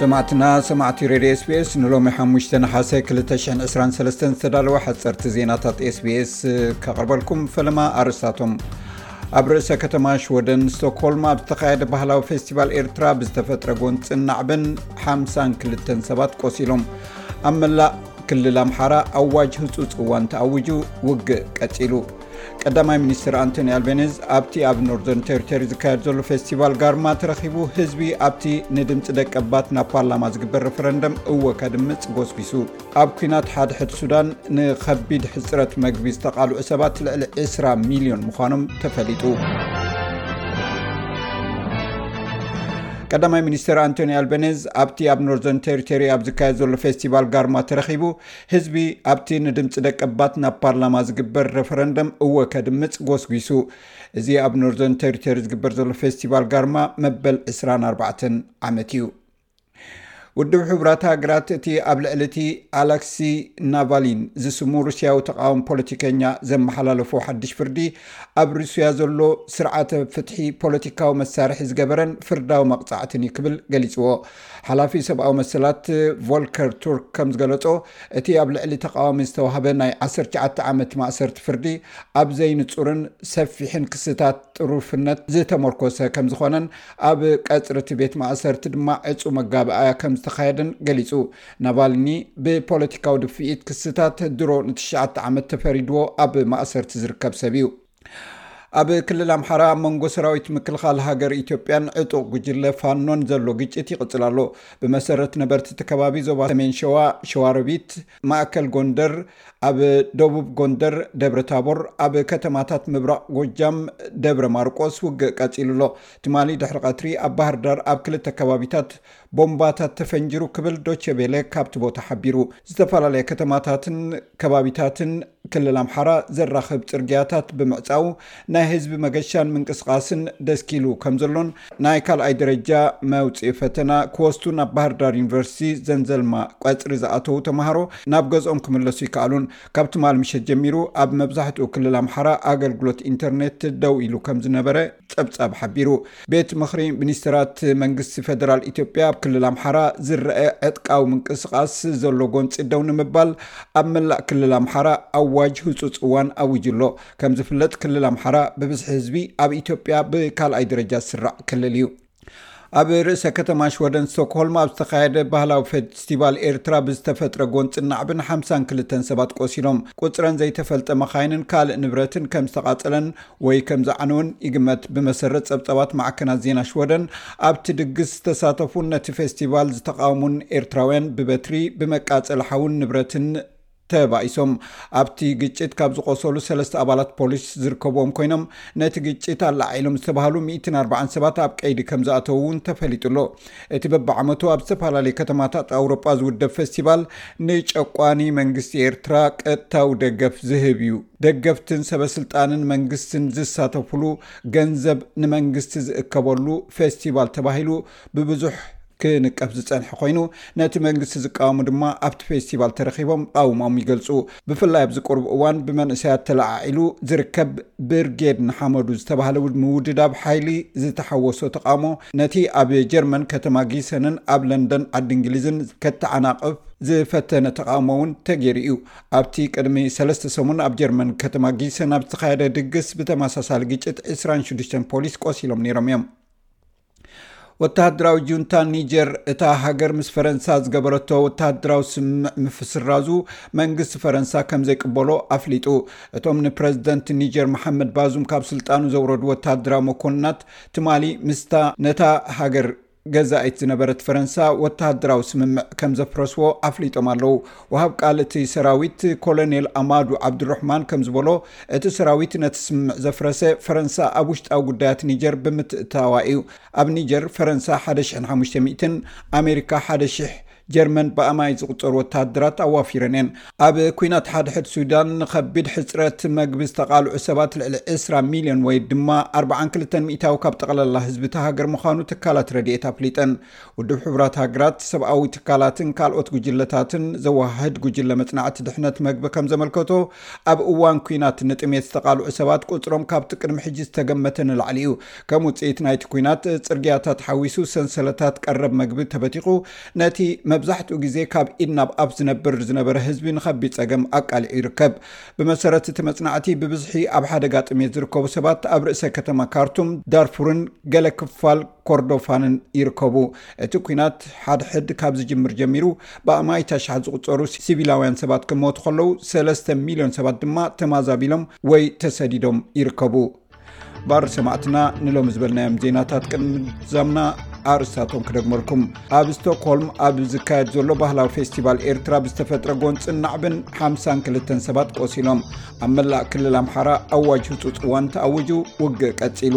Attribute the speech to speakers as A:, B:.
A: ሰማዕትና ሰማዕቲ ሬድዮ ስቤስ ንሎሚ ሓሙሽተ ነሓሰ 223 ዝተዳለወ ሓፀርቲ ዜናታት ስቤስ ከቕርበልኩም ፈለማ ኣርስታቶም ኣብ ርእሰ ከተማ ሽወደን ስቶክሆልም ኣብ ዝተኻየደ ባህላዊ ፌስቲቫል ኤርትራ ብዝተፈጥረ ጎንፅን ናዕብን 52 ሰባት ቆሲሎም ኣብ መላእ ክልል ኣምሓራ ኣዋጅ ህፁፅ እዋን ተኣውጁ ውግእ ቀፂሉ ቀዳማይ ሚኒስትር ኣንቶኒ ኣልቤኔዝ ኣብቲ ኣብ ኖርዘርን ቴሪቶሪ ዝካየድ ዘሎ ፌስቲቫል ጋርማ ተረኺቡ ህዝቢ ኣብቲ ንድምፂ ደቀባት ናብ ፓርላማ ዝግበር ረፈረንደም እወ ከድምፅ ጎስጒሱ ኣብ ኩናት ሓድሕድ ሱዳን ንከቢድ ሕፅረት መግቢ ዝተቓልዑ ሰባት ልዕሊ 20 ሚሊዮን ምዃኖም ተፈሊጡ ቀዳማይ ሚኒስትር ኣንቶኒ ኣልቤኔዝ ኣብቲ ኣብ ኖርዘርን ቴሪቶሪ ኣብ ዝካየድ ዘሎ ፌስቲቫል ጋርማ ተረኺቡ ህዝቢ ኣብቲ ንድምፂ ደቀባት ናብ ፓርላማ ዝግበር ረፈረንደም እወ ከድምፅ ጎስጒሱ። እዚ ኣብ ኖርዘርን ቴሪቶሪ ዝግበር ዘሎ ፌስቲቫል ጋርማ መበል ዕስራን ኣርባዕተን ዓመት እዩ። ውድብ ሕቡራት ሃገራት እቲ ኣብ ልዕሊ እቲ ኣላክሲ ናቫሊን ዝስሙ ሩስያዊ ተቃወም ፖለቲከኛ ዘመሓላለፎ ሓድሽ ፍርዲ ኣብ ሩስያ ዘሎ ስርዓተ ፍትሒ ፖለቲካዊ መሳርሒ ዝገበረን ፍርዳዊ መቕጻዕትን እዩ ክብል ገሊጽዎ። ሓላፊ ሰብኣዊ መሰላት ቮልከር ቱርክ ከም ዝገለጾ፣ እቲ ኣብ ልዕሊ ተቓዋሚ ዝተዋህበ ናይ ዓሰርተ ትሽዓተ ዓመት ማእሰርቲ ፍርዲ፣ ኣብ ዘይንጹርን ሰፊሕን ክስታት ጥሩፍነት ዝተመርኮሰ ከም ዝኾነን ኣብ ቀጽሪ እቲ ቤት ማእሰርቲ ድማ ዕጹው መጋብኣያ ከም ዝተኻየደን ገሊጹ። ናቫልኒ ብፖለቲካዊ ድፍኢት ክስታት ድሮ ንትሽዓተ ዓመት ተፈሪድዎ ኣብ ማእሰርቲ ዝርከብ ሰብ እዩ። ኣብ ክልል ኣምሓራ ኣብ መንጎ ሰራዊት ምክልኻል ሃገር ኢትዮጵያን ዕጡቕ ጉጅለ ፋኖን ዘሎ ግጭት ይቕፅል ኣሎ ብመሰረት ነበርቲ እቲ ከባቢ ዞባ ሰሜን ሸዋ ሸዋረቢት ማእከል ጎንደር ኣብ ደቡብ ጎንደር ደብረ ታቦር ኣብ ከተማታት ምብራቕ ጎጃም ደብረ ማርቆስ ውግእ ቀፂሉ ኣሎ ትማሊ ድሕሪ ቀትሪ ኣብ ባህር ዳር ኣብ ክልተ ከባቢታት ቦምባታት ተፈንጂሩ ክብል ዶቼ ቬለ ካብቲ ቦታ ሓቢሩ። ዝተፈላለያ ከተማታትን ከባቢታትን ክልል ኣምሓራ ዘራኽብ ፅርግያታት ብምዕፃው ናይ ህዝቢ መገሻን ምንቅስቓስን ደስኪሉ ከም ዘሎን ናይ ካልኣይ ደረጃ መውፅኢ ፈተና ክወስዱ ናብ ባህርዳር ዩኒቨርሲቲ ዘንዘልማ ቀፅሪ ዝኣተዉ ተምሃሮ ናብ ገዝኦም ክምለሱ ይከኣሉን ካብ ትማል ምሸት ጀሚሩ ኣብ መብዛሕትኡ ክልል ኣምሓራ ኣገልግሎት ኢንተርኔት ደው ኢሉ ከም ዝነበረ ፀብፃብ ሓቢሩ። ቤት ምኽሪ ሚኒስትራት መንግስቲ ፌደራል ኢትዮጵያ ኣብ ክልል ኣምሓራ ዝረአ ዕጥቃዊ ምንቅስቓስ ዘሎ ጎንፂ ደው ንምባል ኣብ መላእ ክልል ኣምሓራ ኣዋጅ ህፁፅ እዋን ኣዊጁ ኣሎ። ከም ዝፍለጥ ክልል ኣምሓራ ብብዝሒ ህዝቢ ኣብ ኢትዮጵያ ብካልኣይ ደረጃ ዝስራዕ ክልል እዩ። ኣብ ርእሰ ከተማ ሽወደን ስቶክሆልም ኣብ ዝተኻየደ ባህላዊ ፌስቲቫል ኤርትራ ብዝተፈጥረ ጎንፅን ናዕብን ሓምሳን ክልተን ሰባት ቆሲሎም ቁፅረን ዘይተፈልጠ መኻይንን ካልእ ንብረትን ከም ዝተቓፀለን ወይ ከም ዝዓነወን ይግመት። ብመሰረት ፀብፃባት ማዕከናት ዜና ሽወደን ኣብቲ ድግስ ዝተሳተፉን ነቲ ፌስቲቫል ዝተቓወሙን ኤርትራውያን ብበትሪ፣ ብመቃፀሊ ሓውን ንብረትን፣ ተባኢሶም ኣብቲ ግጭት ካብ ዝቖሰሉ ሰለስተ ኣባላት ፖሊስ ዝርከብዎም ኮይኖም ነቲ ግጭት ኣላዓዒሎም ዝተባሃሉ ሚእትን ኣርባዓን ሰባት ኣብ ቀይዲ ከም ዝኣተዉ እውን ተፈሊጡ ኣሎ። እቲ በብዓመቱ ኣብ ዝተፈላለዩ ከተማታት ኣውሮጳ ዝውደብ ፈስቲቫል ንጨቋኒ መንግስቲ ኤርትራ ቀጥታዊ ደገፍ ዝህብ እዩ። ደገፍትን ሰበስልጣንን መንግስትን ዝሳተፍሉ ገንዘብ ንመንግስቲ ዝእከበሉ ፌስቲቫል ተባሂሉ ብብዙሕ ክንቀፍ ዝጸንሐ ኮይኑ ነቲ መንግስቲ ዝቃወሙ ድማ ኣብቲ ፌስቲቫል ተረኺቦም ቃውሞም ይገልጹ። ብፍላይ ኣብዚ ቁርብ እዋን ብመንእሰያት ተለዓዒሉ ዝርከብ ብርጌድ ንሓመዱ ዝተባህለ ምውድዳብ ሓይሊ ዝተሓወሶ ተቃውሞ ነቲ ኣብ ጀርመን ከተማ ጊሰንን ኣብ ለንደን ዓዲ እንግሊዝን ከተዓናቕፍ ዝፈተነ ተቃውሞ እውን ተገይሩ እዩ። ኣብቲ ቅድሚ ሰለስተ ሰሙን ኣብ ጀርመን ከተማ ጊሰን ኣብ ዝተኻየደ ድግስ ብተመሳሳሊ ግጭት 26 ፖሊስ ቆሲሎም ነይሮም እዮም። ወተሃደራዊ ጁንታ ኒጀር እታ ሃገር ምስ ፈረንሳ ዝገበረቶ ወተሃደራዊ ስምምዕ ምፍስራዙ መንግስቲ ፈረንሳ ከም ዘይቅበሎ ኣፍሊጡ እቶም ንፕረዚደንት ኒጀር መሓመድ ባዙም ካብ ስልጣኑ ዘውረዱ ወተሃደራዊ መኮንናት ትማሊ ምስታ ነታ ሃገር ገዛኢት ዝነበረት ፈረንሳ ወተሃደራዊ ስምምዕ ከም ዘፍረስዎ ኣፍሊጦም ኣለዉ ወሃብ ቃል እቲ ሰራዊት ኮሎኔል ኣማዱ ዓብዱረሕማን ከምዝበሎ፣ እቲ ሰራዊት ነቲ ስምምዕ ዘፍረሰ፣ ፈረንሳ ኣብ ውሽጣዊ ጉዳያት ኒጀር ብምትእትታዋ እዩ። ኣብ ኒጀር ፈረንሳ ሓደ ሽሕን ሓሙሽተ ሚእትን፣ ኣሜሪካ ሓደ ሽሕ፣ ጀርመን ብኣማኢት ዝቑጸሩ ወተሃደራት ኣዋፊረን እየን። ኣብ ኲናት ሓድሕድ ሱዳን ንኸቢድ ሕጽረት መግቢ ዝተቓልዑ ሰባት ልዕሊ ዕስራ ሚልዮን ወይ ድማ ኣርብዓን ክልተን ሚእታዊ ካብ ጠቕላላ ህዝቢ እታ ሃገር ምዃኑ ትካላት ረድኤት ኣፍሊጠን። ውድብ ሕቡራት ሃገራት ሰብኣዊ ትካላትን ካልኦት ጉጅለታትን ዘወሃህድ ጉጅለ መፅናዕቲ ድሕነት መግቢ ከም ዘመልከቶ ኣብ እዋን ኩናት ንጥሜት ዝተቓልዑ ሰባት ቁፅሮም ካብቲ ቅድሚ ሕጂ ዝተገመተ ንላዕሊ እዩ ከም ውፅኢት ናይቲ ኩናት ፅርግያታት ሓዊሱ ሰንሰለታት ቀረብ መግቢ ተበቲኹ ነቲ መብዛሕትኡ ግዜ ካብ ኢድ ናብ ኣፍ ዝነብር ዝነበረ ህዝቢ ንከቢድ ፀገም ኣቃሊዑ ይርከብ ብመሰረት እቲ መፅናዕቲ ብብዝሒ ኣብ ሓደጋ ጥሜት ዝርከቡ ሰባት ኣብ ርእሰ ከተማ ካርቱም ዳርፉርን ገለ ክፋል ኮርዶፋንን ይርከቡ። እቲ ኲናት ሓድሕድ ካብ ዝጅምር ጀሚሩ ብኣማኢት ኣሽሓት ዝቑፀሩ ሲቪላውያን ሰባት ክመቱ ከለው፣ ሰለስተ ሚልዮን ሰባት ድማ ተማዛቢሎም ወይ ተሰዲዶም ይርከቡ። ባር ሰማዕትና ንሎሚ ዝበልናዮም ዜናታት ቅድሚ ምዛምና ኣርስታቶም ክደግመልኩም ኣብ ስቶክሆልም ኣብ ዝካየድ ዘሎ ባህላዊ ፌስቲቫል ኤርትራ ብዝተፈጥረ ጎንፅን ናዕብን 52 ሰባት ቆሲሎም ኣብ መላእ ክልል ኣምሓራ ኣዋጅ ህፁፅ እዋን ተኣውጁ ውግእ ቀፂሉ